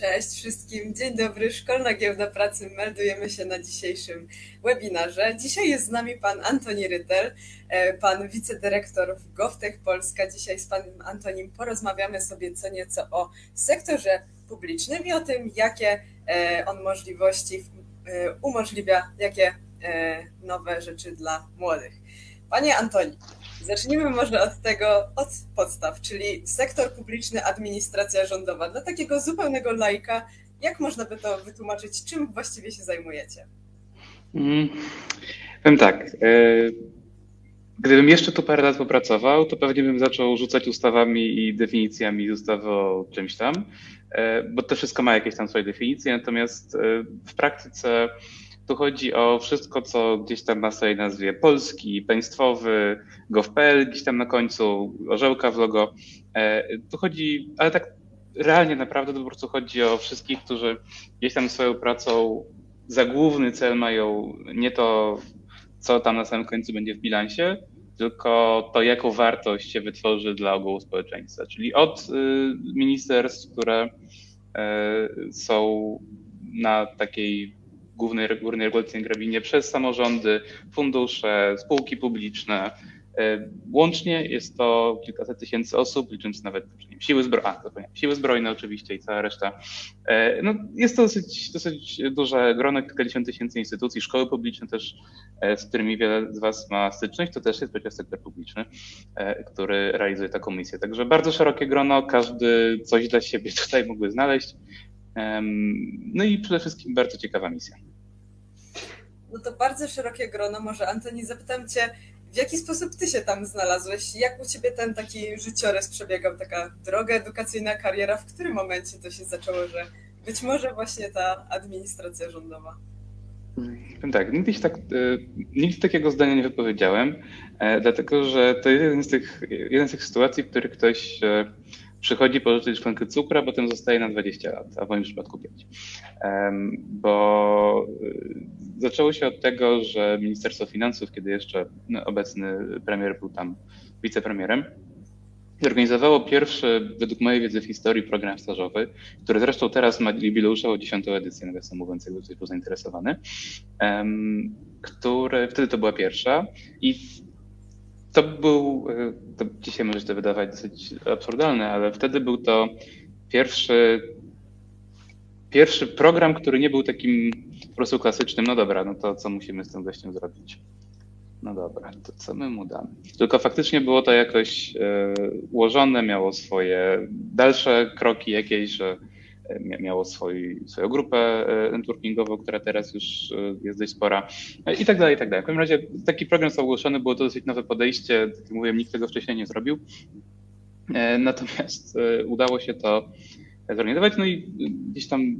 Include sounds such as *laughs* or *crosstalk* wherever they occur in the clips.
Cześć wszystkim, dzień dobry. Szkolna Giełda Pracy meldujemy się na dzisiejszym webinarze. Dzisiaj jest z nami pan Antoni Rytel, e, pan wicedyrektor w GovTech Polska. Dzisiaj z panem Antonim porozmawiamy sobie co nieco o sektorze publicznym i o tym, jakie e, on możliwości e, umożliwia, jakie nowe rzeczy dla młodych. Panie Antoni, zacznijmy może od tego, od podstaw, czyli sektor publiczny, administracja rządowa. Dla takiego zupełnego lajka, jak można by to wytłumaczyć, czym właściwie się zajmujecie? Mm, powiem tak. E, gdybym jeszcze tu parę lat popracował, to pewnie bym zaczął rzucać ustawami i definicjami z ustawy o czymś tam, e, bo to wszystko ma jakieś tam swoje definicje, natomiast e, w praktyce tu chodzi o wszystko, co gdzieś tam ma swojej nazwie polski, państwowy, gov.pl, gdzieś tam na końcu, orzełka w logo. E, tu chodzi, ale tak realnie naprawdę to po prostu chodzi o wszystkich, którzy gdzieś tam swoją pracą za główny cel mają nie to, co tam na samym końcu będzie w bilansie, tylko to, jaką wartość się wytworzy dla ogółu społeczeństwa. Czyli od y, ministerstw, które y, są na takiej głównej, głównej regulacyjnej grabinie przez samorządy, fundusze, spółki publiczne. E, łącznie jest to kilkaset tysięcy osób, licząc nawet siły, zbro a, siły zbrojne oczywiście i cała reszta. E, no, jest to dosyć, dosyć duże grono, kilkadziesiąt tysięcy instytucji, szkoły publiczne też, e, z którymi wiele z Was ma styczność, to też jest przecież sektor publiczny, który realizuje taką misję. Także bardzo szerokie grono, każdy coś dla siebie *laughs* tutaj mógłby znaleźć. No i przede wszystkim bardzo ciekawa misja. No to bardzo szerokie grono. Może Antoni, zapytam Cię, w jaki sposób Ty się tam znalazłeś? Jak u Ciebie ten taki życiorys przebiegał, taka droga edukacyjna, kariera? W którym momencie to się zaczęło, że być może właśnie ta administracja rządowa? Tak, nigdy, tak, e, nigdy takiego zdania nie wypowiedziałem, e, dlatego że to jeden z tych, jeden z tych sytuacji, w których ktoś e, przychodzi pożyczyć szklankę cukru, a potem zostaje na 20 lat, a w moim przypadku 5. Bo y, zaczęło się od tego, że Ministerstwo Finansów, kiedy jeszcze no, obecny premier był tam wicepremierem, zorganizowało pierwszy, według mojej wiedzy w historii, program stażowy, który zresztą teraz ma jubileuszową dziesiątą edycję, nawiasem mówiąc, jakby ktoś był zainteresowany, który, wtedy to była pierwsza i to był, e, to dzisiaj może to wydawać dosyć absurdalne, ale wtedy był to pierwszy, pierwszy program, który nie był takim po prostu klasycznym, no dobra, no to co musimy z tym gościem zrobić? No dobra, to co my mu damy? Tylko faktycznie było to jakoś e, ułożone, miało swoje dalsze kroki jakieś, że miało swój, swoją grupę e, networkingową, która teraz już e, jest dość spora e, i tak dalej, i tak dalej. W każdym razie taki program został ogłoszony, było to dosyć nowe podejście, tak mówiłem, nikt tego wcześniej nie zrobił. Natomiast udało się to zorganizować, no i gdzieś tam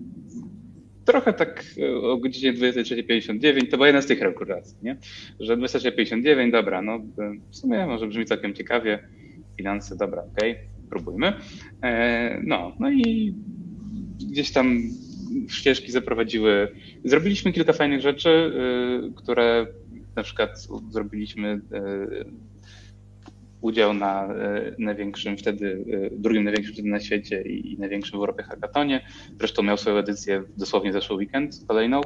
trochę tak o godzinie 23.59, to była jedna z tych rekrutacji, nie? Że 23.59, dobra, no w sumie może brzmi całkiem ciekawie, finanse, dobra, okej, okay, próbujmy. No, no i gdzieś tam ścieżki zaprowadziły. Zrobiliśmy kilka fajnych rzeczy, y, które na przykład zrobiliśmy y, udział na y, największym wtedy, drugim największym wtedy na świecie i największym w Europie hackatonie. Zresztą miał swoją edycję dosłownie zeszły weekend, kolejną.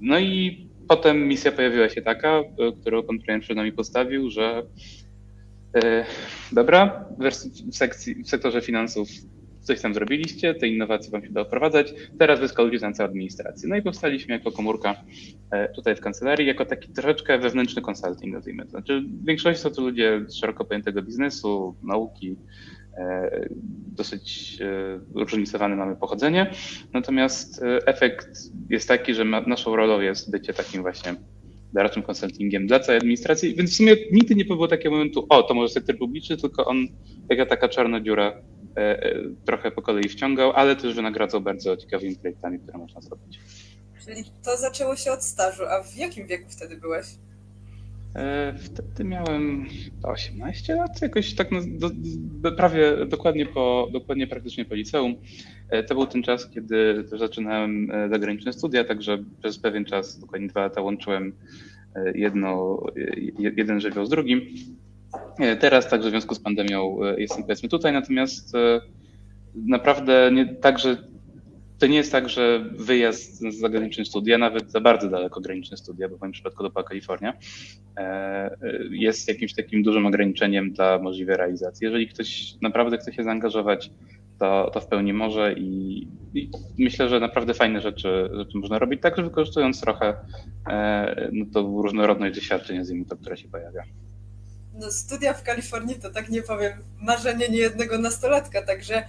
No i potem misja pojawiła się taka, którą pan premier przed nami postawił, że dobra, w, sekcji, w sektorze finansów coś tam zrobiliście, te innowacje wam się da wprowadzać, teraz wyskalujcie na całą administrację. No i powstaliśmy jako komórka e, tutaj w kancelarii, jako taki troszeczkę wewnętrzny consulting, nazwijmy to. Znaczy w większości są to ludzie szeroko pojętego biznesu, nauki, e, dosyć różnicowane mamy pochodzenie, natomiast e, efekt jest taki, że naszą rolą jest bycie takim właśnie doradczym konsultingiem dla całej administracji, więc w sumie nigdy nie było takiego momentu, o, to może sektor publiczny, tylko on, jaka taka czarna dziura E, e, trochę po kolei wciągał, ale też wynagradzał bardzo ciekawymi projektami, które można zrobić. Czyli to zaczęło się od stażu, a w jakim wieku wtedy byłeś? E, wtedy miałem 18 lat, jakoś tak no, do, do, prawie dokładnie po, dokładnie praktycznie po liceum. To był ten czas, kiedy też zaczynałem zagraniczne studia, także przez pewien czas, dokładnie dwa lata łączyłem jedno, jeden żywioł z drugim. Teraz także w związku z pandemią e, jestem powiedzmy tutaj, natomiast e, naprawdę nie, tak, że to nie jest tak, że wyjazd za zagraniczne studia, nawet za bardzo daleko graniczne studia, bo w moim przypadku to była Kalifornia, e, jest jakimś takim dużym ograniczeniem dla możliwej realizacji. Jeżeli ktoś naprawdę chce się zaangażować, to, to w pełni może i, i myślę, że naprawdę fajne rzeczy, rzeczy można robić, także wykorzystując trochę no, to różnorodność doświadczeń, nazwijmy to, która się pojawia. No, studia w Kalifornii to tak nie powiem, marzenie niejednego nastolatka, także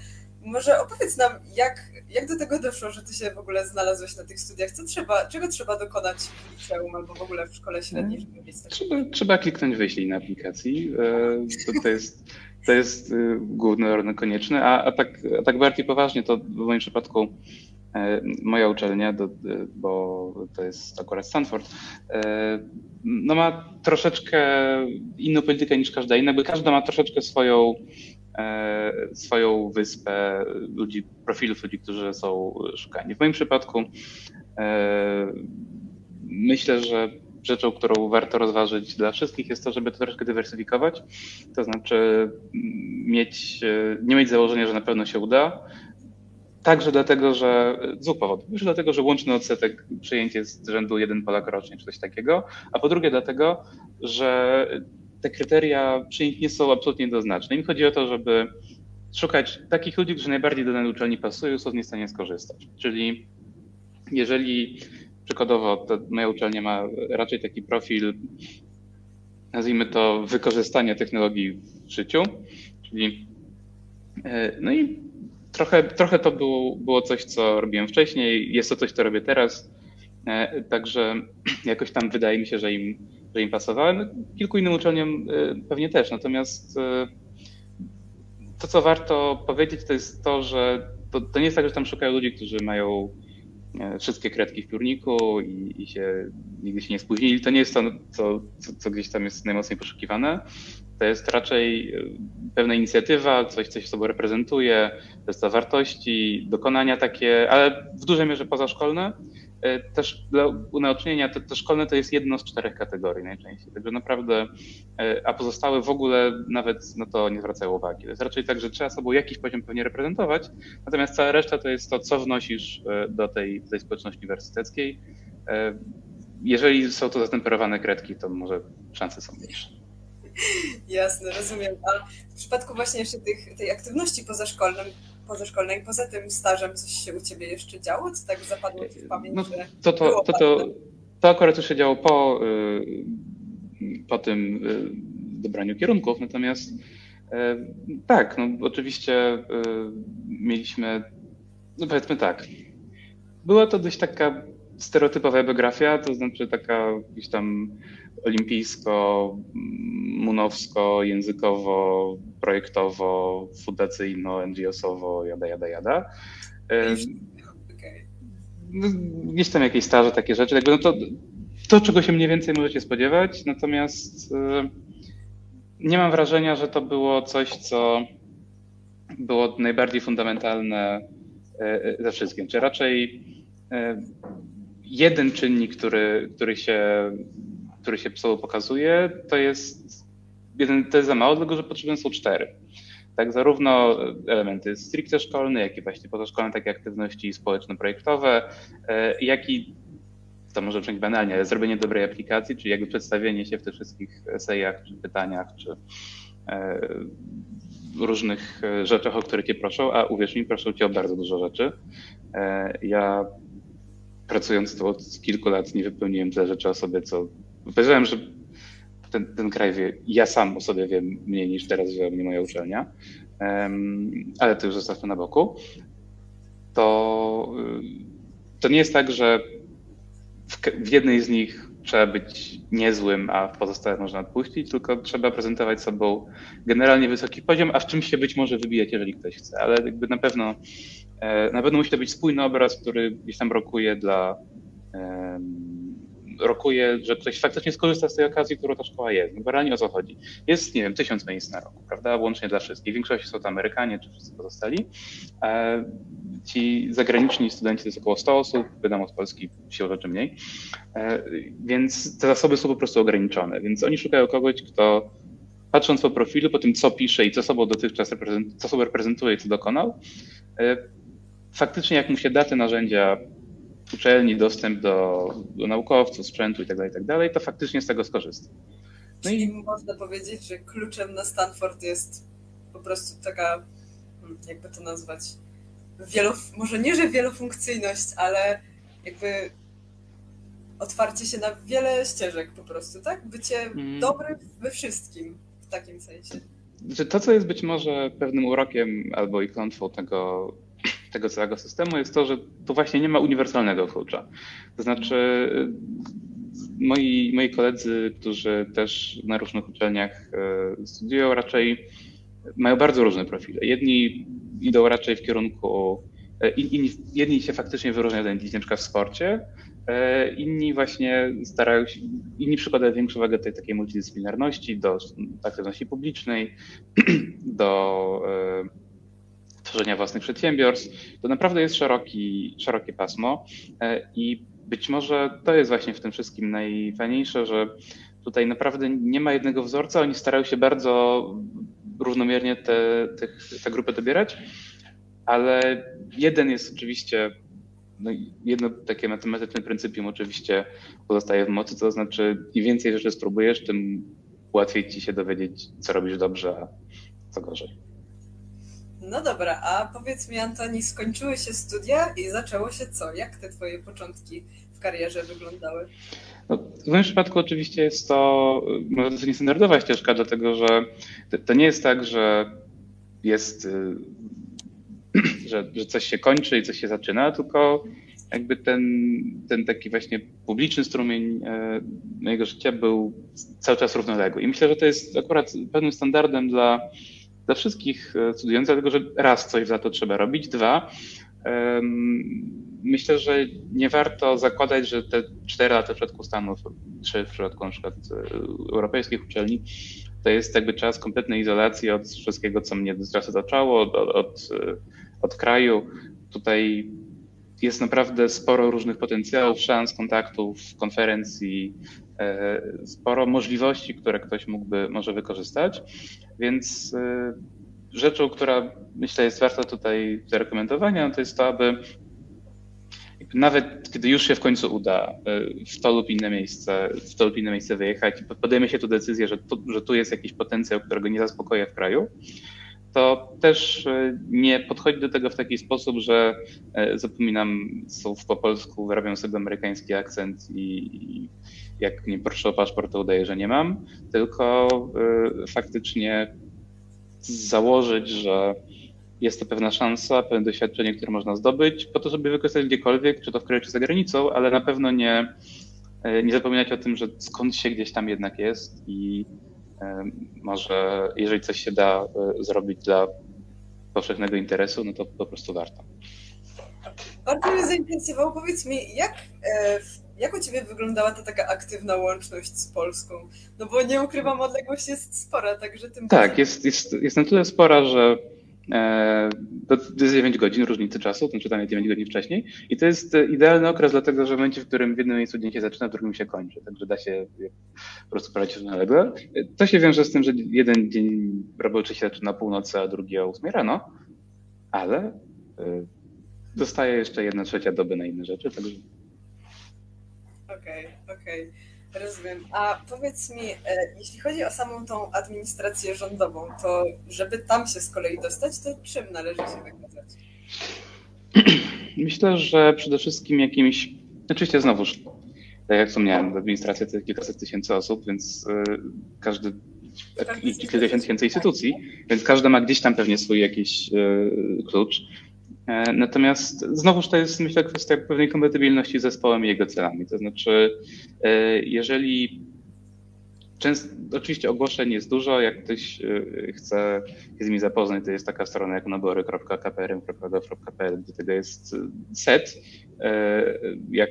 może opowiedz nam, jak, jak do tego doszło, że ty się w ogóle znalazłeś na tych studiach? Co trzeba, czego trzeba dokonać w liceum albo w ogóle w szkole średniej, żeby mieć trzeba, trzeba kliknąć wyślij na aplikacji. E, to, to jest, to jest e, główny warunek konieczny, a, a, tak, a tak bardziej poważnie to w moim przypadku moja uczelnia, bo to jest akurat Stanford, no ma troszeczkę inną politykę niż każda inna, bo każda ma troszeczkę swoją E, swoją wyspę ludzi, profilów ludzi, którzy są szukani. W moim przypadku e, myślę, że rzeczą, którą warto rozważyć dla wszystkich jest to, żeby to troszkę dywersyfikować, to znaczy mieć, e, nie mieć założenia, że na pewno się uda, Także dlatego, że z dwóch powodów. Pierwszy dlatego, że łączny odsetek przyjęć jest z rzędu jeden Polak rocznie, czy coś takiego, a po drugie dlatego, że te kryteria przyjęć nie są absolutnie jednoznaczne. Mi chodzi o to, żeby szukać takich ludzi, którzy najbardziej do danej uczelni pasują, są w stanie skorzystać. Czyli jeżeli przykładowo moja uczelnia ma raczej taki profil, nazwijmy to wykorzystania technologii w życiu, czyli e, no i trochę, trochę to było, było coś, co robiłem wcześniej, jest to coś, co robię teraz, e, także *clears throat* jakoś tam wydaje mi się, że im że im pasowałem. Kilku innym uczelniom y, pewnie też, natomiast y, to, co warto powiedzieć, to jest to, że to, to nie jest tak, że tam szukają ludzi, którzy mają e, wszystkie kredki w piórniku i, i, się nigdy się nie spóźnili. To nie jest to, co, co, co, gdzieś tam jest najmocniej poszukiwane. To jest raczej e, pewna inicjatywa, coś, coś sobą reprezentuje, to wartości, dokonania takie, ale w dużej mierze pozaszkolne E, też dla unaocznienia, to, to szkolne to jest jedno z czterech kategorii najczęściej, także naprawdę, e, a pozostałe w ogóle nawet na to nie zwracają uwagi. To jest raczej tak, że trzeba sobą jakiś poziom pewnie reprezentować, natomiast cała reszta to jest to, co wnosisz do tej, tej społeczności uniwersyteckiej. Jeżeli są to zatemperowane kredki, to może szanse są mniejsze. *laughs* Jasne, rozumiem. A w przypadku właśnie jeszcze tych, tej aktywności pozaszkolnej, pozaszkolnej. Poza tym stażem coś się u Ciebie jeszcze działo? Co tak zapadło Ci w pamięć, no, to, to, to, to, to akurat już się działo po, y, po tym y, dobraniu kierunków, natomiast y, tak, no oczywiście mieliśmy, no powiedzmy tak, była to dość taka stereotypowa biografia, to znaczy taka gdzieś tam olimpijsko, munowsko, językowo, projektowo, fundacyjno, NGO-sowo, jada, jada, jada. No, gdzieś tam jakieś staże, takie rzeczy. Jakby no to, to, czego się mniej więcej możecie spodziewać, natomiast e, nie mam wrażenia, że to było coś, co było najbardziej fundamentalne e, e, ze wszystkim. Czy raczej jeden czynnik, który, który, się, który się sobą pokazuje, to jest jeden, to jest za mało, dlatego że potrzebne są cztery. Tak, zarówno elementy stricte szkolne, jak i właśnie pozaszkolne, takie aktywności społeczno-projektowe, e, jak i to może brzmieć banalnie, ale zrobienie dobrej aplikacji, czyli jakby przedstawienie się w tych wszystkich esejach, czy pytaniach, czy e, różnych rzeczach, o które cię proszą, a uwierz mi, proszą cię o bardzo dużo rzeczy. E, ja pracując tu od kilku lat nie wypełniłem tyle rzeczy o sobie, co powiedziałem, że ten, ten kraj wie, ja sam o sobie wiem mniej niż teraz wie o mnie moja uczelnia, um, ale to już zostawmy na boku. To, to nie jest tak, że w, w jednej z nich trzeba być niezłym, a w pozostałych można odpuścić, tylko trzeba prezentować sobą generalnie wysoki poziom, a w czymś się być może wybijać, jeżeli ktoś chce, ale jakby na pewno e, na pewno musi to być spójny obraz, który gdzieś tam rokuje dla rokuje, że ktoś faktycznie skorzysta z tej okazji, którą ta szkoła jest. No realnie o co chodzi? Jest, nie wiem, tysiąc miejsc na roku, prawda? Łącznie dla wszystkich. W większości są to Amerykanie, czy wszyscy pozostali. E, ci zagraniczni studenci to jest około 100 osób, wiadomo, z Polski się rzeczy mniej. E, więc te zasoby są po prostu ograniczone, więc oni szukają kogoś, kto patrząc po profilu, po tym, co pisze i co sobą dotychczas reprezentuje, co sobą reprezentuje i co dokonał, faktycznie jak mu się da te narzędzia uczelni, dostęp do, do naukowców, sprzętu itd., tak itd., tak to faktycznie z tego skorzysta. No Czyli i można powiedzieć, że kluczem na Stanford jest po prostu taka, hmm, jakby to nazwać, wielof, może nie, że wielofunkcyjność, ale jakby otwarcie się na wiele ścieżek po prostu, tak? Bycie mm. dobry we wszystkim w takim sensie. To, co jest być może pewnym urokiem albo i klątwą tego, tego całego systemu, jest to, że tu właśnie nie ma uniwersalnego klucza. To znaczy, moi, moi koledzy, którzy też na różnych uczelniach e, studiują, raczej mają bardzo różne profile. Jedni idą raczej w kierunku, e, inni, jedni się faktycznie wyróżniają na przykład w sporcie, inni właśnie starają się, inni przykładają większą wagę tej takiej multidyscyplinarności, do aktywności publicznej, *clears throat* do tworzenia własnych przedsiębiorstw. To naprawdę jest szeroki, szerokie pasmo i być może to jest właśnie w tym wszystkim najfajniejsze, że tutaj naprawdę nie ma jednego wzorca, oni starają się bardzo równomiernie te, te, te dobierać, ale jeden jest oczywiście, no jedno takie matematyczne pryncypium oczywiście pozostaje w mocy, to znaczy im więcej rzeczy spróbujesz, tym łatwiej ci się dowiedzieć, co robisz dobrze, a co gorzej. No dobra, a powiedz mi Antoni, skończyły się studia i zaczęło się co? Jak te twoje początki w karierze wyglądały? No, w moim przypadku oczywiście jest to może dosyć niestandardowa ścieżka, dlatego że to nie jest tak, że jest, y, *clears throat* że, że coś się kończy i coś się zaczyna, tylko jakby ten, ten taki właśnie publiczny strumień e, mojego życia był cały czas równoległy. I myślę, że to jest akurat pewnym standardem dla dla wszystkich e, studiujących, dlatego że raz coś za to trzeba robić, dwa myślę, że nie warto zakładać, że te cztery lata w przypadku Stanów, czy w przypadku na przykład e, europejskich uczelni, to jest jakby czas kompletnej izolacji od wszystkiego, co mnie dotychczas otaczało, od, od, od kraju. Tutaj jest naprawdę sporo różnych potencjałów, szans, kontaktów, konferencji, e, sporo możliwości, które ktoś mógłby może wykorzystać. Więc e, rzeczą, która myślę jest warta tutaj zarekomendowania, to jest to, aby nawet kiedy już się w końcu uda e, w to lub inne miejsce, w to lub inne miejsce wyjechać, podejmie się tu decyzję, że tu, że tu jest jakiś potencjał, którego nie zaspokoja w kraju, to też e, nie podchodzi do tego w taki sposób, że e, zapominam słów po polsku, wyrabiam sobie amerykański akcent i, jak nie proszę o paszport, to udaję, że nie mam, tylko e, faktycznie założyć, że jest to pewna szansa, pewne doświadczenie, które można zdobyć, po to, żeby wykorzystać gdziekolwiek, czy to w kraju, czy za granicą, ale na pewno nie, nie zapominać o tym, że skąd się gdzieś tam jednak jest i może jeżeli coś się da zrobić dla powszechnego interesu, no to po prostu warto. Bardzo mnie zainteresowało. Powiedz mi, jak, e, jak u Ciebie wyglądała ta taka aktywna łączność z Polską? No bo nie ukrywam, odległość jest spora, także tym Tak, jest, jest, jest na tyle spora, że E, to jest 9 godzin różnicy czasu, ten czytanie 9 godzin wcześniej i to jest idealny okres, dlatego że w momencie, w którym w jednym miejscu dzień się zaczyna, w drugim się kończy, także da się po prostu prowadzić równolegle. To się wiąże z tym, że jeden dzień roboczy się zaczyna północy, a drugi o 8 rano, ale e, dostaje jeszcze jedna trzecia doby na inne rzeczy, także... Okej, okay, okej. Okay. Rozumiem. A powiedz mi, e, jeśli chodzi o samą tą administrację rządową, to żeby tam się z kolei dostać, to czym należy się wykazać? Myślę, że przede wszystkim jakimś, oczywiście znowuż, tak jak wspomniałem, administracja to kilkaset tysięcy osób, więc e, każdy kilkadziesiąt tysięcy instytucji, więc każda ma gdzieś tam pewnie swój jakiś e, klucz. E, natomiast znowuż to jest, myślę, kwestia pewnej kompatybilności z zespołem i jego celami. To znaczy, e, jeżeli często, oczywiście ogłoszeń jest dużo, jak ktoś e, chce się z nimi zapoznać, to jest taka strona jak nabory.kprm.gov.pl, gdzie tego jest set. Jak,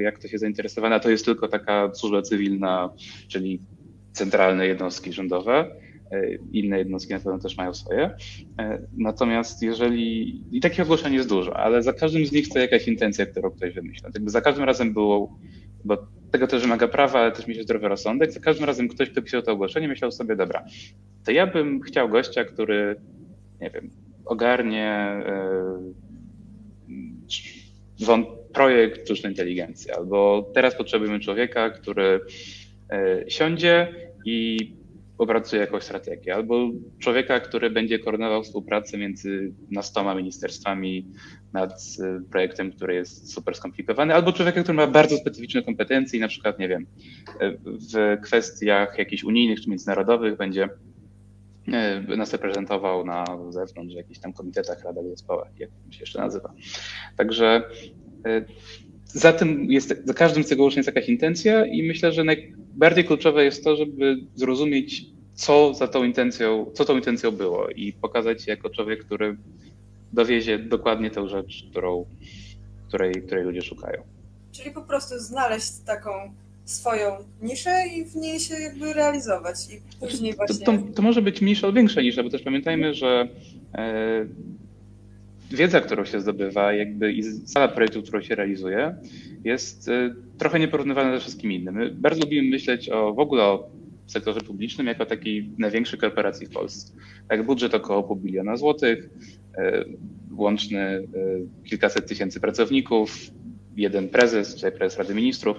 jak ktoś jest zainteresowany, to jest tylko taka służba cywilna, czyli centralne jednostki rządowe inne jednostki na pewno też mają swoje. E, natomiast jeżeli, i takich ogłoszeń jest dużo, ale za każdym z nich to jakaś intencja, którą ktoś wymyśla. Jakby za każdym razem było, bo tego też wymaga prawa, ale też mieć zdrowy rozsądek. Za każdym razem ktoś, kto pisał to ogłoszenie, myślał sobie, dobra, to ja bym chciał gościa, który, nie wiem, ogarnie yy, projekt sztucznej inteligencji, albo teraz potrzebujemy człowieka, który siądzie i opracuje jakąś strategię, albo człowieka, który będzie koordynował współpracę między nastoma ministerstwami nad y, projektem, który jest super skomplikowany, albo człowieka, który ma bardzo specyficzne kompetencje i na przykład, nie wiem, y, w kwestiach jakichś unijnych czy międzynarodowych będzie y, nas reprezentował na zewnątrz, w jakichś tam komitetach, radach, zespołach, jak się jeszcze nazywa. Także za tym jest, za każdym z tego jest jakaś intencja i myślę, że najbardziej kluczowe jest to, żeby zrozumieć, co za tą intencją, co tą intencją było i pokazać się jako człowiek, który dowiezie dokładnie tę rzecz, którą, której, której ludzie szukają. Czyli po prostu znaleźć taką swoją niszę i w niej się jakby realizować i później właśnie... To, to, to może być mniejsza albo większa nisza, bo też pamiętajmy, że e, wiedza, którą się zdobywa, jakby i sala projektu, którą się realizuje, jest e, trochę nieporównywalna ze wszystkim innym. My bardzo lubimy myśleć o w ogóle o sektorze publicznym jako takiej największej korporacji w Polsce. Tak, budżet około pół biliona złotych, e, łączny e, kilkaset tysięcy pracowników, jeden prezes, czyli prezes Rady Ministrów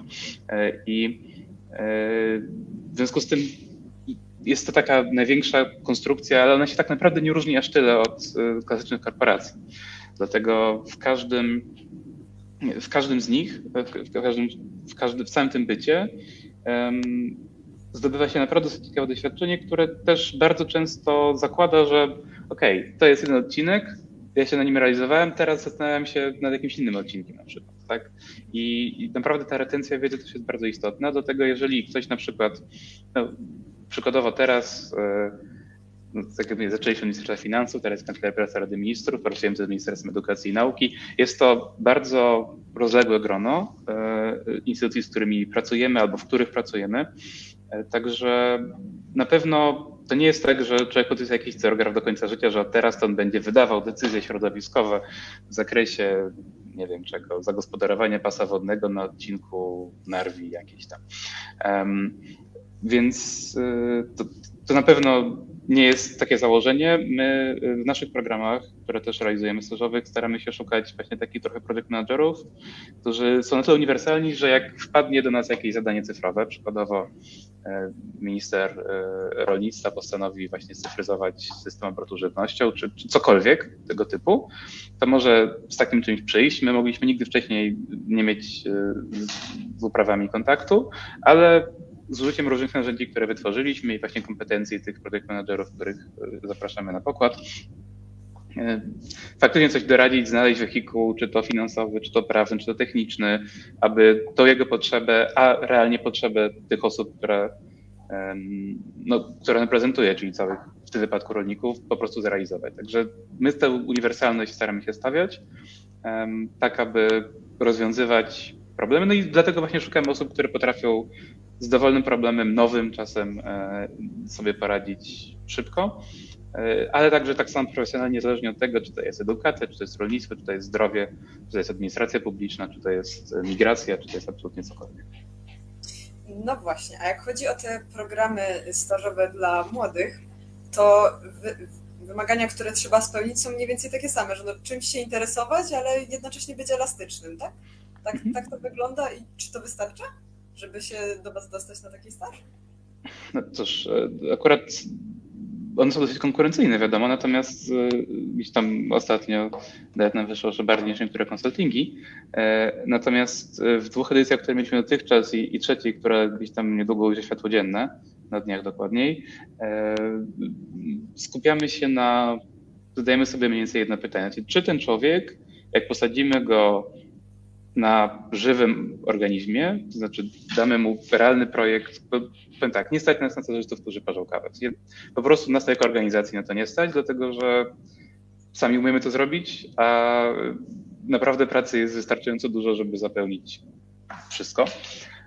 i w związku z tym jest to taka największa konstrukcja, ale ona się tak naprawdę nie różni aż tyle od y, klasycznych korporacji. Dlatego w każdym, w każdym z nich, w, każdym, w, każdym, w całym tym bycie um, zdobywa się naprawdę dosyć ciekawe doświadczenie, które też bardzo często zakłada, że okej, okay, to jest jeden odcinek, ja się na nim realizowałem, teraz zastanawiam się nad jakimś innym odcinkiem na przykład. Tak? I, I, naprawdę ta retencja wiedzy też jest bardzo istotna. Do tego, jeżeli ktoś na przykład no, Przykładowo teraz, e, tak jak zaczęliśmy od Ministerstwa Finansów, teraz Kancelaria Prezesa Rady Ministrów, pracujemy z Ministerstwem Edukacji i Nauki. Jest to bardzo rozległe grono e, instytucji, z którymi pracujemy albo w których pracujemy. E, także na pewno to nie jest tak, że człowiek podpisuje jakiś celogram do końca życia, że teraz to on będzie wydawał decyzje środowiskowe w zakresie, nie wiem czego, zagospodarowania pasa wodnego na odcinku Narwi jakiejś tam. Więc y, to, to na pewno nie jest takie założenie. My y, w naszych programach, które też realizujemy stażowych, staramy się szukać właśnie takich trochę project managerów, którzy są na tyle uniwersalni, że jak wpadnie do nas jakieś zadanie cyfrowe, przykładowo e, minister rolnictwa postanowi właśnie cyfryzować system obrotu żywnością, czy, czy cokolwiek tego typu, to może z takim czymś przyjść. My mogliśmy nigdy wcześniej nie mieć z uprawami kontaktu, ale z użyciem różnych narzędzi, które wytworzyliśmy i właśnie kompetencji tych project managerów, których e, zapraszamy na pokład. E, faktycznie coś doradzić, znaleźć wehikuł, czy to finansowy, czy to prawny, czy to techniczny, aby tą jego potrzebę, a realnie potrzebę tych osób, które, no, które reprezentuje, czyli całych w tym wypadku rolników, po prostu zrealizować. Także my tę uniwersalność staramy się stawiać, tak aby rozwiązywać problemy. No i dlatego właśnie szukamy osób, które potrafią z dowolnym problemem nowym czasem e, sobie poradzić szybko, e, ale także tak samo profesjonalnie, niezależnie od tego, czy to jest edukacja, czy to jest rolnictwo, czy to jest zdrowie, czy to jest administracja publiczna, czy to jest migracja, czy to jest absolutnie cokolwiek. No właśnie, a jak chodzi o te programy stażowe dla młodych, to wymagania, które trzeba spełnić są mniej więcej takie same, że no czymś się interesować, ale jednocześnie być elastycznym, tak? Tak, mhm. tak to wygląda i czy to wystarcza? Żeby się do Was dostać na taki staż? No cóż, e, akurat one są dosyć konkurencyjne, wiadomo, natomiast e, gdzieś tam ostatnio nawet nam wyszło, że bardziej niż niektóre konsultingi. E, natomiast w dwóch edycjach, które mieliśmy dotychczas i, i trzeciej, która gdzieś tam niedługo ujrzy światło dzienne, na dniach dokładniej, skupiamy się na, zadajemy sobie mniej więcej jedno pytanie, czy ten człowiek, jak posadzimy go na żywym organizmie, to znaczy damy mu realny projekt, powiem tak, nie stać nas na stażystów, którzy parzą kawę. Po prostu nas jako organizacji na to nie stać, dlatego że sami umiemy to zrobić, a naprawdę pracy jest wystarczająco dużo, żeby zapełnić wszystko.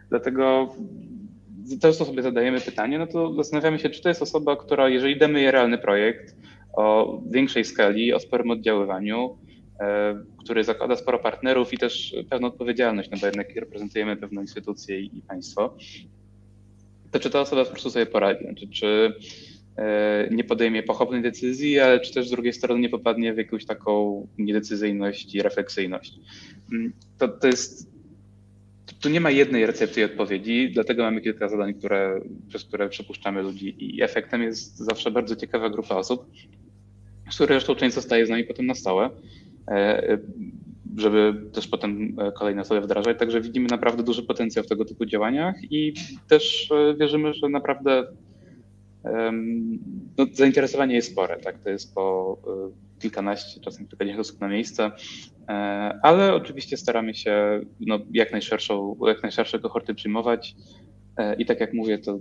Dlatego często sobie zadajemy pytanie, no to zastanawiamy się, czy to jest osoba, która, jeżeli damy jej realny projekt o większej skali, o sporym oddziaływaniu, który zakłada sporo partnerów i też pewną odpowiedzialność, no bo jednak reprezentujemy pewną instytucję i państwo, to czy ta osoba po prostu sobie poradzi? Znaczy, czy nie podejmie pochopnej decyzji, ale czy też z drugiej strony nie popadnie w jakąś taką niedecyzyjność i refleksyjność. Mm, to, to jest tu nie ma jednej recepty i odpowiedzi, dlatego mamy kilka zadań, które, przez które przepuszczamy ludzi i efektem jest zawsze bardzo ciekawa grupa osób, z której zresztą część zostaje z nami potem na stałe, e, żeby też potem kolejne osoby wdrażać. Także widzimy naprawdę duży potencjał w tego typu działaniach i też e, wierzymy, że naprawdę no, zainteresowanie jest spore. Tak? To jest po e, kilkanaście, czasem kilkadziesiąt osób na miejsce, e, ale oczywiście staramy się no, jak, najszerszą, jak najszersze kohorty przyjmować. E, I tak jak mówię, to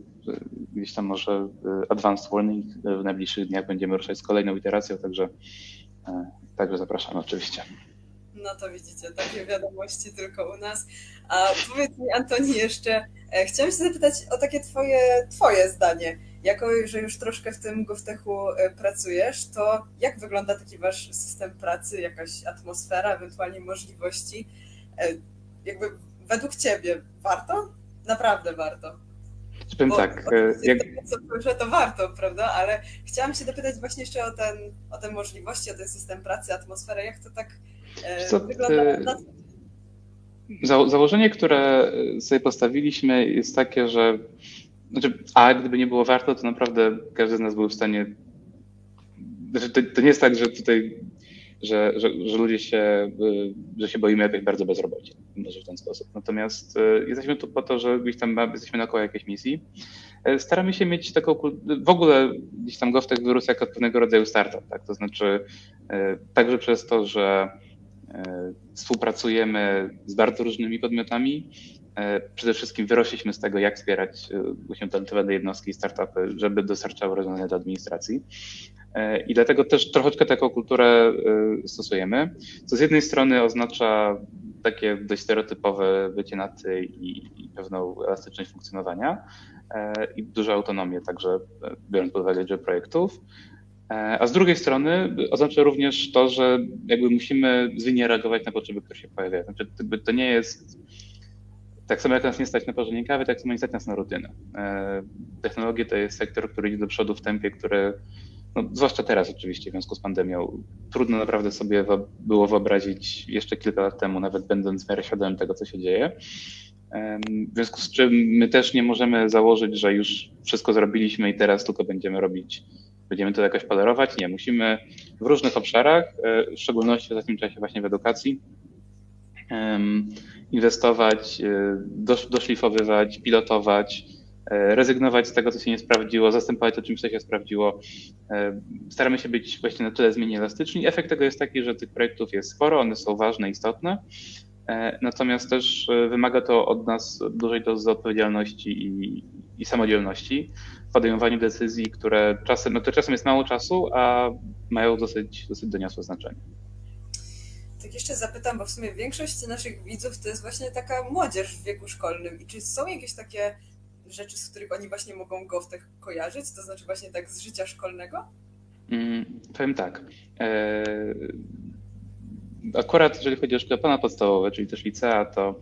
gdzieś tam może advanced warning w najbliższych dniach będziemy ruszać z kolejną iteracją, także, także zapraszamy oczywiście. No to widzicie, takie wiadomości tylko u nas. A powiedz mi, Antoni, jeszcze chciałam się zapytać o takie twoje, twoje zdanie jako, że już troszkę w tym GovTechu e, pracujesz, to jak wygląda taki wasz system pracy, jakaś atmosfera, ewentualnie możliwości? E, jakby według ciebie warto? Naprawdę warto. Powiem Bo tak. E, jak... że to warto, prawda? Ale chciałam się dopytać właśnie jeszcze o, ten, o te możliwości, o ten system pracy, atmosferę. Jak to tak Co, wygląda na Za, założenie, które sobie postawiliśmy jest takie, że znaczy, a gdyby nie było warto, to naprawdę każdy z nas był w stanie. Znaczy, to, to nie jest tak, że tutaj, że, że, że, ludzie się, że się boimy jakoś bardzo bezrobocia, może w ten sposób. Natomiast e, jesteśmy tu po to, że gdzieś tam jesteśmy na koło jakiejś misji. E, staramy się mieć taką, w ogóle gdzieś tam GovTech wyrósł jako pewnego rodzaju startup, tak? To znaczy e, także przez to, że współpracujemy z bardzo różnymi podmiotami, E, przede wszystkim wyrośliśmy z tego, jak wspierać e, właśnie talentowane jednostki i startupy, żeby dostarczały rozwiązania do administracji. E, I dlatego też troszeczkę taką kulturę stosujemy, co z jednej strony oznacza takie dość stereotypowe bycie na ty i, i pewną elastyczność funkcjonowania i dużą autonomię, także biorąc pod uwagę liczbę projektów. A z drugiej strony oznacza również to, że jakby musimy zwinnie reagować na potrzeby, które się pojawiają. Znaczy, to nie jest tak samo jak nas nie stać na parzenie kawy, tak samo nie stać nas na rutynę. E, technologie to jest sektor, który idzie do przodu w tempie, które, no, zwłaszcza teraz oczywiście w związku z pandemią, trudno naprawdę sobie było wyobrazić jeszcze kilka lat temu, nawet będąc w miarę świadomym tego, co się dzieje. W związku z czym my też nie możemy założyć, że już wszystko zrobiliśmy i teraz tylko będziemy robić, będziemy to jakoś polerować. Nie, musimy w różnych obszarach, e, w szczególności w ostatnim czasie właśnie w edukacji, inwestować, e, doszlifowywać, pilotować, rezygnować z tego, co się nie sprawdziło, zastępować to czymś, co się sprawdziło. E, staramy się być właśnie na tyle zmiennie elastyczni. Efekt tego jest taki, że tych projektów jest sporo, one są ważne, istotne, natomiast też wymaga to od nas dużej dozy odpowiedzialności i, i samodzielności w podejmowaniu decyzji, które czasem, no to czasem jest mało czasu, a mają dosyć, dosyć doniosłe znaczenie tak jeszcze zapytam, bo w sumie większość naszych widzów to jest właśnie taka młodzież w wieku szkolnym. I czy są jakieś takie rzeczy, z których oni właśnie mogą go w tych kojarzyć? To znaczy właśnie tak z życia szkolnego? Mm, powiem tak. E, akurat jeżeli chodzi o szkołę ponadpodstawowe, czyli też licea, to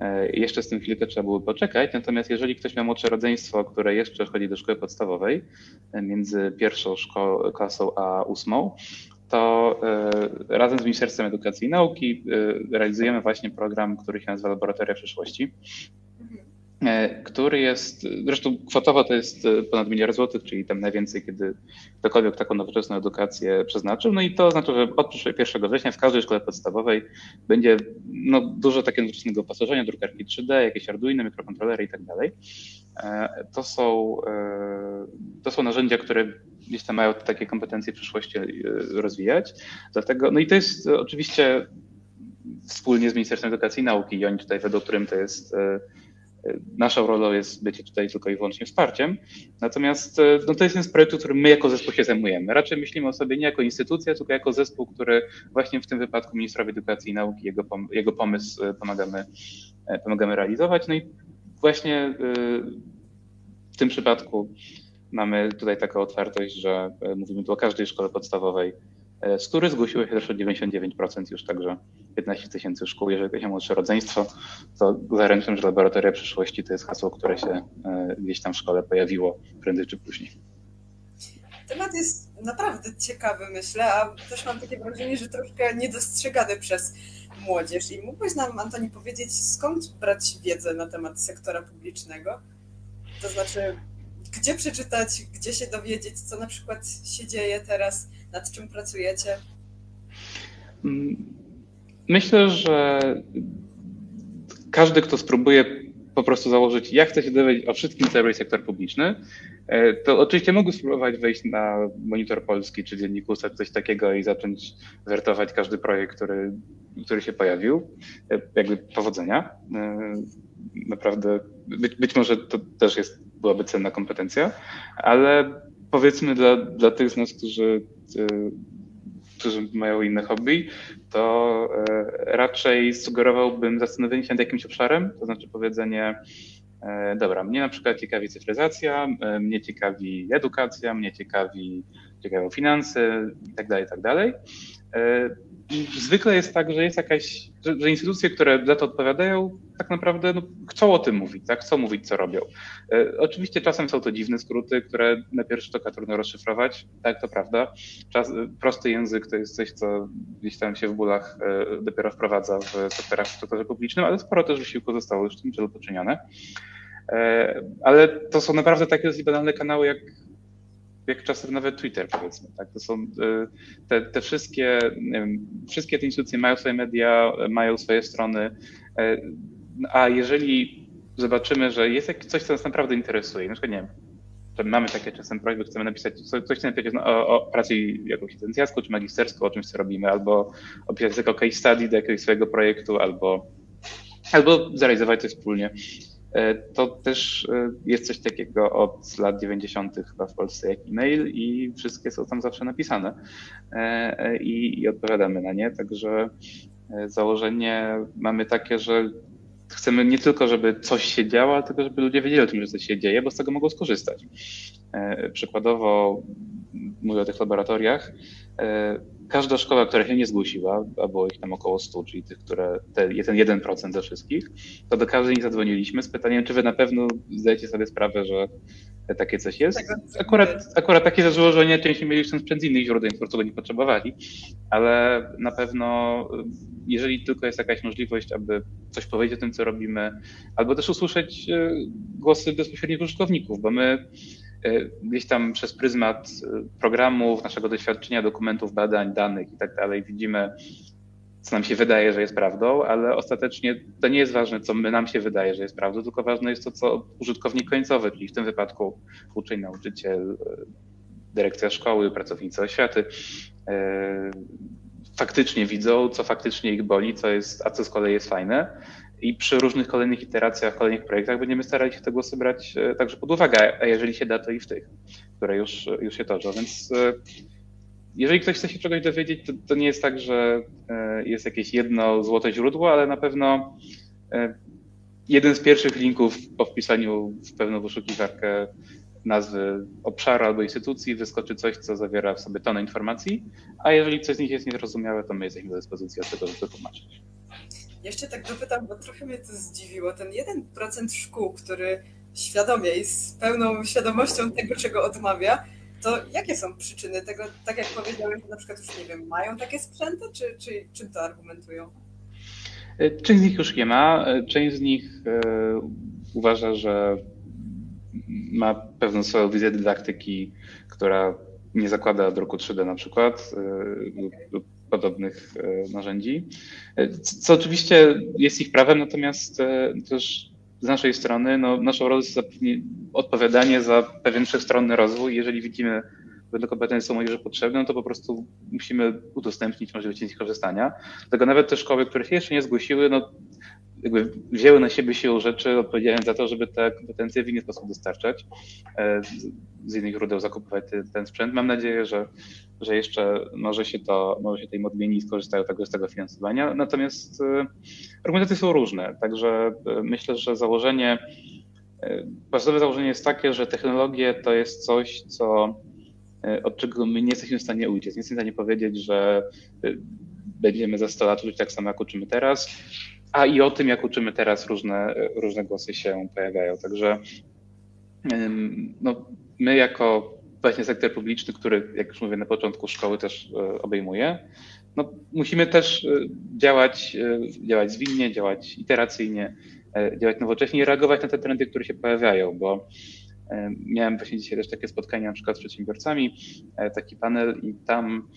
e, jeszcze z tym chwilkę trzeba było poczekać. Natomiast jeżeli ktoś ma młodsze rodzeństwo, które jeszcze chodzi do szkoły podstawowej, e, między pierwszą szko- klasą a ósmą, to e, razem z Ministerstwem Edukacji i Nauki realizujemy właśnie program, który się nazywa Laboratoria Przyszłości, który jest, zresztą kwotowo to jest ponad miliard złotych, czyli tam najwięcej, kiedy ktokolwiek taką nowoczesną edukację przeznaczył. No i to oznacza, że od 1 września w każdej szkole podstawowej będzie no, dużo takiego nowoczesnego opancerzenia, drukarki 3D, jakieś Arduino, mikrokontrolery i tak dalej. To są, to są narzędzia, które gdzieś tam mają takie kompetencje w przyszłości e, rozwijać. Dlatego, no i to jest oczywiście wspólnie z Ministerstwem Edukacji i Nauki i oni tutaj według którym to jest e, e, naszą rolą jest bycie tutaj tylko i wyłącznie wsparciem. Natomiast no to jest jeden z projektów, którym my jako zespół się zajmujemy. Raczej myślimy o sobie nie jako instytucja, tylko jako zespół, który właśnie w tym wypadku ministrowi edukacji i nauki, jego, pom jego pomysł pomagamy, pomagamy realizować. No i właśnie w tym przypadku mamy tutaj taką otwartość, że e, mówimy tu o każdej szkole podstawowej, z których zgłosiło się zresztą 99% już, także 15 tysięcy szkół. Jeżeli chodzi o młodsze rodzeństwo, to zaręczam, że laboratoria przyszłości to jest hasło, które się gdzieś tam w szkole pojawiło prędzej czy później. Temat jest naprawdę ciekawy, myślę, a też mam takie wrażenie, że troszkę niedostrzegany przez młodzież. I mógłbyś nam, Antoni, powiedzieć, skąd brać wiedzę na temat sektora publicznego? To znaczy, gdzie przeczytać, gdzie się dowiedzieć, co na przykład się dzieje teraz, nad czym pracujecie? Mm, myślę, że każdy, kto spróbuje po prostu założyć, ja chcę się dowiedzieć o wszystkim, co robi sektor publiczny, e, to oczywiście mogę spróbować wejść na Monitor Polski czy Dziennik Ustaw, coś takiego i zacząć wertować każdy projekt, który, który się pojawił. E, jakby powodzenia. E, naprawdę, być, być może to też jest, byłaby cenna kompetencja, ale powiedzmy dla, dla tych z nas, którzy którzy mają inne hobby, to e, raczej sugerowałbym zastanowienie się nad jakimś obszarem, to znaczy powiedzenie, e, dobra, mnie na przykład ciekawi cyfryzacja, e, mnie ciekawi edukacja, mnie ciekawi, ciekawią finanse i tak dalej, tak dalej. Zwykle jest tak, że jest jakaś, że, że, instytucje, które za to odpowiadają, tak naprawdę no, chcą o tym mówić, tak? chcą mówić, co robią. E, oczywiście czasem są to dziwne skróty, które na pierwszy rzut oka trudno rozszyfrować, tak, to prawda. Czas, prosty język to jest coś, co gdzieś tam się w bólach e, dopiero wprowadza w sektorach w sektorze publicznym, ale sporo też wysiłku zostało już w tym celu poczynione. E, ale to są naprawdę takie banalne kanały, jak jak czasem nawet Twitter powiedzmy. Tak? To są y, te, te wszystkie, wszystkie te instytucje mają swoje media, mają swoje strony, y, a jeżeli zobaczymy, że jest coś, co nas naprawdę interesuje, na przykład nie wiem, to mamy takie czasem prośby, chcemy napisać coś, co napisać o, o pracy jakąś licencjacką czy magisterską, o czymś, co robimy, albo opisać jako case study do jakiegoś swojego projektu, albo, albo zrealizować coś wspólnie. E, to też e, jest coś takiego od lat 90. chyba w Polsce jak e-mail i wszystkie są tam zawsze napisane e, i, i odpowiadamy na nie. Także założenie mamy takie, że chcemy nie tylko, żeby coś się działo, ale tylko, żeby ludzie wiedzieli o tym, że coś się dzieje, bo z tego mogą skorzystać. Przykładowo mówię o tych laboratoriach każda szkoła, która się nie zgłosiła, a było ich tam około 100, czyli tych, które, te, ten 1% ze wszystkich, to do każdej z zadzwoniliśmy z pytaniem, czy wy na pewno zdajecie sobie sprawę, że takie coś jest. Akurat, akurat takie założenie częściej mieli ten sprzęt z innych źródeł, po prostu go nie potrzebowali, ale na pewno jeżeli tylko jest jakaś możliwość, aby coś powiedzieć o tym, co robimy, albo też usłyszeć e, głosy bezpośrednich użytkowników, bo my E, gdzieś tam przez pryzmat e, programów, naszego doświadczenia, dokumentów, badań, danych i tak dalej widzimy, co nam się wydaje, że jest prawdą, ale ostatecznie to nie jest ważne, co my nam się wydaje, że jest prawdą, tylko ważne jest to, co użytkownik końcowy, czyli w tym wypadku uczeń, nauczyciel, e, dyrekcja szkoły, pracownicy oświaty, faktycznie widzą, co faktycznie ich boli, co jest, a co z kolei jest fajne i przy różnych kolejnych iteracjach, kolejnych projektach będziemy starali się te głosy brać e, także pod uwagę, a jeżeli się da, to i w tych, które już, już się toczą. Więc e, jeżeli ktoś chce się czegoś dowiedzieć, to, to nie jest tak, że e, jest jakieś jedno złote źródło, ale na pewno jeden z pierwszych linków po wpisaniu w pewną wyszukiwarkę nazwy obszaru albo instytucji wyskoczy coś, co zawiera w sobie tonę informacji, a jeżeli coś z nich jest niezrozumiałe, to my jesteśmy do dyspozycji od tego, żeby tłumaczyć. Jeszcze tak dopytam, bo trochę mnie to zdziwiło. Ten 1% szkół, który świadomie i z pełną świadomością tego, czego odmawia, to jakie są przyczyny tego, tak jak powiedziałeś, na przykład już nie wiem, mają takie sprzęty, czy, czy czym to argumentują? E, część z nich już nie ma, e, część z nich e, uważa, że ma pewną swoją wizję dydaktyki, która nie zakłada druku 3D na przykład, lub podobnych e, narzędzi, e, co oczywiście jest ich prawem, natomiast e, też z naszej strony no, naszą rolą jest odpowiadanie za pewien wszechstronny rozwój. Jeżeli widzimy, że do kompetencji są młodzieży potrzebne, no to po prostu musimy udostępnić możliwość ich korzystania. Dlatego nawet te szkoły, które się jeszcze nie zgłosiły, no, jakby wzięły na siebie siłą rzeczy, odpowiedzialność za to, żeby te kompetencje w inny sposób dostarczać, e, z innych źródeł zakupywać ten sprzęt. Mam nadzieję, że, że jeszcze może się to, może się tej odmieni i skorzystają tego, z tego finansowania. Natomiast e, argumentacje są różne, także e, myślę, że założenie, podstawowe założenie jest takie, że technologie to jest coś, co od czego my nie jesteśmy w stanie uciec. Nie jesteśmy w stanie powiedzieć, że będziemy za 100 lat uczyć tak samo, jak uczymy teraz, a i o tym, jak uczymy teraz, różne, różne głosy się pojawiają. Także no, my jako właśnie sektor publiczny, który, jak już mówię, na początku szkoły też e, obejmuje, no, musimy też e, działać, e, działać zwinnie, działać iteracyjnie, działać nowocześnie i reagować na te trendy, które się pojawiają, bo miałem właśnie dzisiaj też takie spotkanie na przykład z przedsiębiorcami, taki panel i tam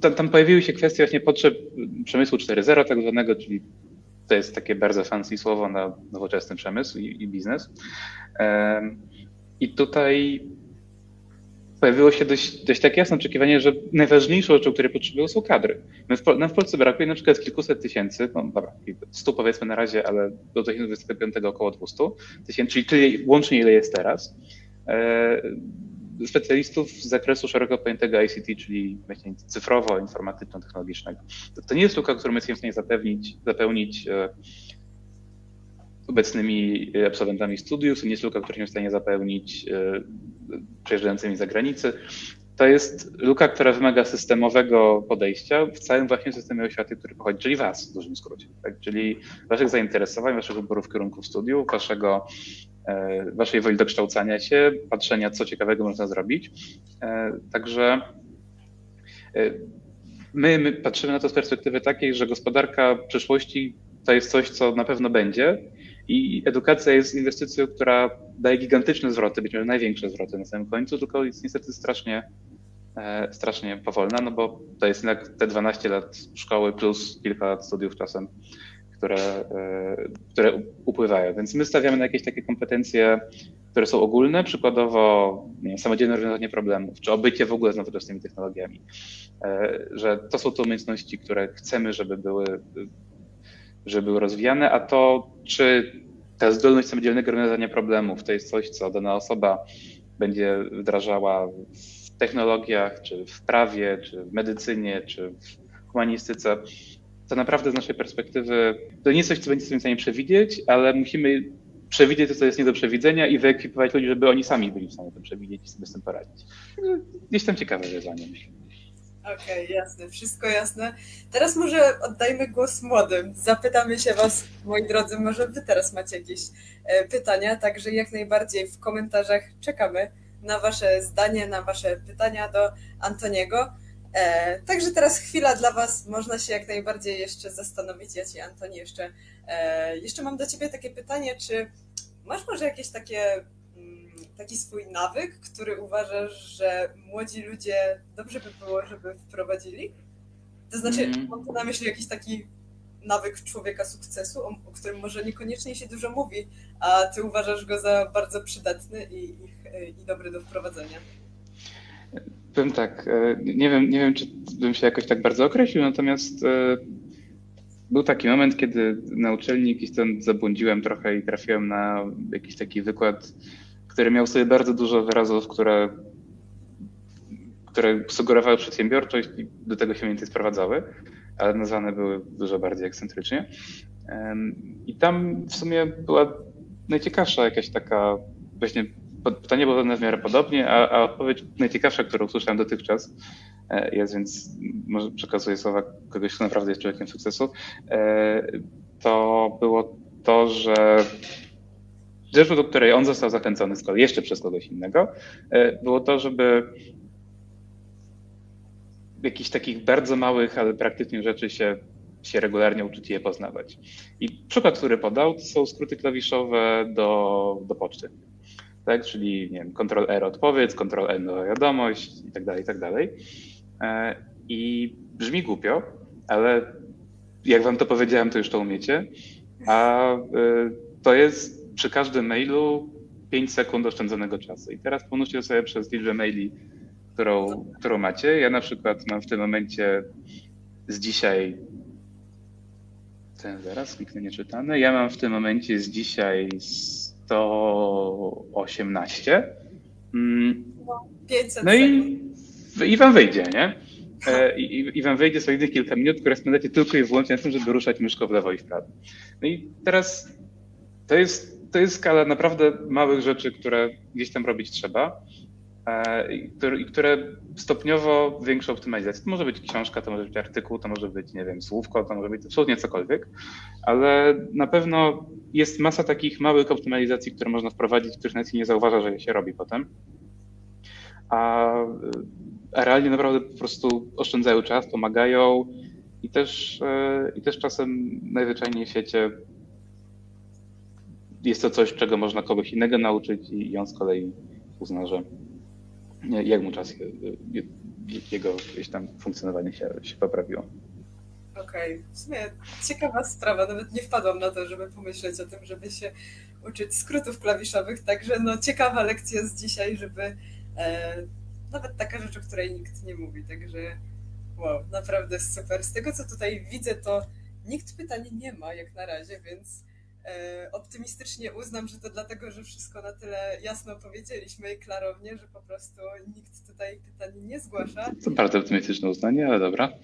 tam, tam, pojawiły się kwestie właśnie potrzeb przemysłu 4.0 tak zwanego, czyli to jest takie bardzo fancy słowo na nowoczesny przemysł i, i biznes. I tutaj pojawiło się dość, dość takie jasne oczekiwanie, że najważniejszą rzeczą, której potrzebują są kadry. My w, nam w Polsce brakuje na przykład kilkuset tysięcy, no dobra, stu powiedzmy na razie, ale do 2025 około 200 tysięcy, czyli tyle łącznie ile jest teraz. E, specjalistów z zakresu szeroko pojętego ICT, czyli właśnie cyfrowo-informatyczno-technologicznego. To, to, nie jest luka, którą jesteśmy w stanie zapewnić, zapełnić e, obecnymi absolwentami studiów, to nie jest luka, którą jesteśmy w stanie zapełnić e, przejeżdżającymi za granicę. To jest luka, która wymaga systemowego podejścia w całym właśnie systemie oświaty, który pochodzi, czyli Was w dużym skrócie, tak? czyli Waszych zainteresowań, Waszych wyborów kierunków studiów, Waszego E, waszej woli dokształcania się, patrzenia, co ciekawego można zrobić. E, także e, my, my patrzymy na to z perspektywy takiej, że gospodarka przyszłości to jest coś, co na pewno będzie i edukacja jest inwestycją, która daje gigantyczne zwroty, być może największe zwroty na samym końcu, tylko jest niestety strasznie, strasznie powolna, no bo to jest jednak te 12 lat szkoły plus kilka lat studiów czasem które, e, które upływają. Więc my stawiamy na jakieś takie kompetencje, które są ogólne, przykładowo samodzielne rozwiązanie problemów, czy obycie w ogóle z nowoczesnymi technologiami, e, że to są te umiejętności, które chcemy, żeby były, żeby były rozwijane, a to, czy ta zdolność samodzielnego rozwiązania problemów to jest coś, co dana osoba będzie wdrażała w technologiach, czy w prawie, czy w medycynie, czy w humanistyce, to naprawdę z naszej perspektywy to nie jest coś, co będziemy w stanie przewidzieć, ale musimy przewidzieć to, co jest nie do przewidzenia i wyekwipować ludzi, żeby oni sami byli w stanie to przewidzieć i sobie z tym poradzić. Gdzieś tam ciekawe wyzwanie, myślę. Okej, okay, jasne, wszystko jasne. Teraz może oddajmy głos młodym. Zapytamy się Was, moi drodzy, może Wy teraz macie jakieś e, pytania, także jak najbardziej w komentarzach czekamy na Wasze zdanie, na Wasze pytania do Antoniego. E, także teraz chwila dla Was, można się jak najbardziej jeszcze zastanowić. Ja Ci, Antoni, jeszcze, e, jeszcze mam do Ciebie takie pytanie, czy masz może jakieś takie, mm, taki swój nawyk, który uważasz, że młodzi ludzie dobrze by było, żeby wprowadzili? To znaczy, mm. mam tu na myśli jakiś taki nawyk człowieka sukcesu, o, o, którym może niekoniecznie się dużo mówi, a Ty uważasz go za bardzo przydatny i, i, i dobry do wprowadzenia. Powiem tak, e, nie wiem, nie wiem, czy bym się jakoś tak bardzo określił, natomiast e, był taki moment, kiedy na uczelni jakiś ten zabłądziłem trochę i trafiłem na jakiś taki wykład, który miał sobie bardzo dużo wyrazów, które, które sugerowały przedsiębiorczość i do tego się więcej sprowadzały, ale nazwane były dużo bardziej ekscentrycznie. I tam w sumie była najciekawsza jakaś taka właśnie pytanie było zadane w miarę podobnie, a, a odpowiedź najciekawsza, którą usłyszałem dotychczas, e, jest, więc może przekazuję słowa kogoś, kto naprawdę jest człowiekiem sukcesu, e, to było to, że rzeczą, do której on został zachęcony z kolei jeszcze przez kogoś innego, e, było to, żeby jakichś takich bardzo małych, ale praktycznych rzeczy się, się regularnie uczyć je poznawać. I przykład, który podał, to są skróty klawiszowe do, do poczty tak? Czyli nie wiem, Ctrl-R odpowiedź, Ctrl-N nowa wiadomość i tak dalej, i tak dalej. E, I brzmi głupio, ale jak wam to powiedziałem, to już to umiecie. A e, to jest przy każdym mailu 5 sekund oszczędzonego czasu. I teraz pomnóżcie sobie przez liczbę maili, którą, którą macie. Ja na przykład mam w tym momencie z dzisiaj ten zaraz, kliknę nieczytane. Ja mam w tym momencie z dzisiaj 118. Mm. No, 500 no i, i wam wyjdzie, nie? E, I, I wam wyjdzie solidnych kilka minut, które spędzacie tylko i wyłącznie na tym, żeby ruszać myszką w lewo i w prawo. No i teraz to jest, to jest skala naprawdę małych rzeczy, które gdzieś tam robić trzeba. E, i które, stopniowo większą optymalizację. To może być książka, to może być artykuł, to może być, nie wiem, słówko, to może być absolutnie cokolwiek, ale na pewno jest masa takich małych optymalizacji, które można wprowadzić, których nawet nie zauważa, że się robi potem. A, a realnie naprawdę po prostu oszczędzają czas, pomagają i też, e, i też czasem najzwyczajniej w świecie jest to coś, czego można kogoś innego nauczyć i on z kolei uzna, że jak mu czas jego jakieś tam funkcjonowanie się, się poprawiło. Okej, okay. w sumie ciekawa sprawa, nawet nie wpadłam na to, żeby pomyśleć o tym, żeby się uczyć skrótów klawiszowych, także no ciekawa lekcja z dzisiaj, żeby e, nawet taka rzecz, o której nikt nie mówi, także wow, naprawdę super. Z tego co tutaj widzę, to nikt pytań nie ma jak na razie, więc optymistycznie uznam, że to dlatego, że wszystko na tyle jasno powiedzieliśmy i klarownie, że po prostu nikt tutaj pytań nie zgłasza. To bardzo optymistyczne uznanie, ale dobra. Tak.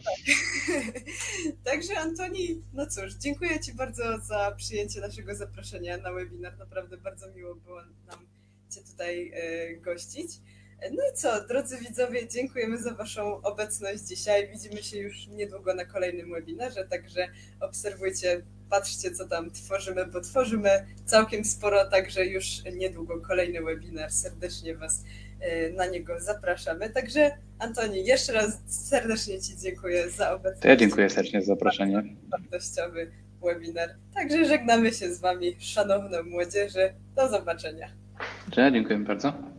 *laughs* Także Antoni, no cóż, dziękuję Ci bardzo za przyjęcie naszego zaproszenia na webinar. Naprawdę bardzo miło było nam Cię tutaj e, gościć. No i co, drodzy widzowie, dziękujemy za Waszą obecność dzisiaj. Widzimy się już niedługo na kolejnym webinarze, także obserwujcie patrzcie, co tam tworzymy, bo tworzymy całkiem sporo, także już niedługo kolejny webinar. Serdecznie Was e, na niego zapraszamy. Także Antoni, jeszcze raz serdecznie Ci dziękuję za obecność. Ja dziękuję serdecznie za zaproszenie. Wartościowy webinar. Także żegnamy się z Wami, szanowną młodzieży. Do zobaczenia. Dziękuję bardzo.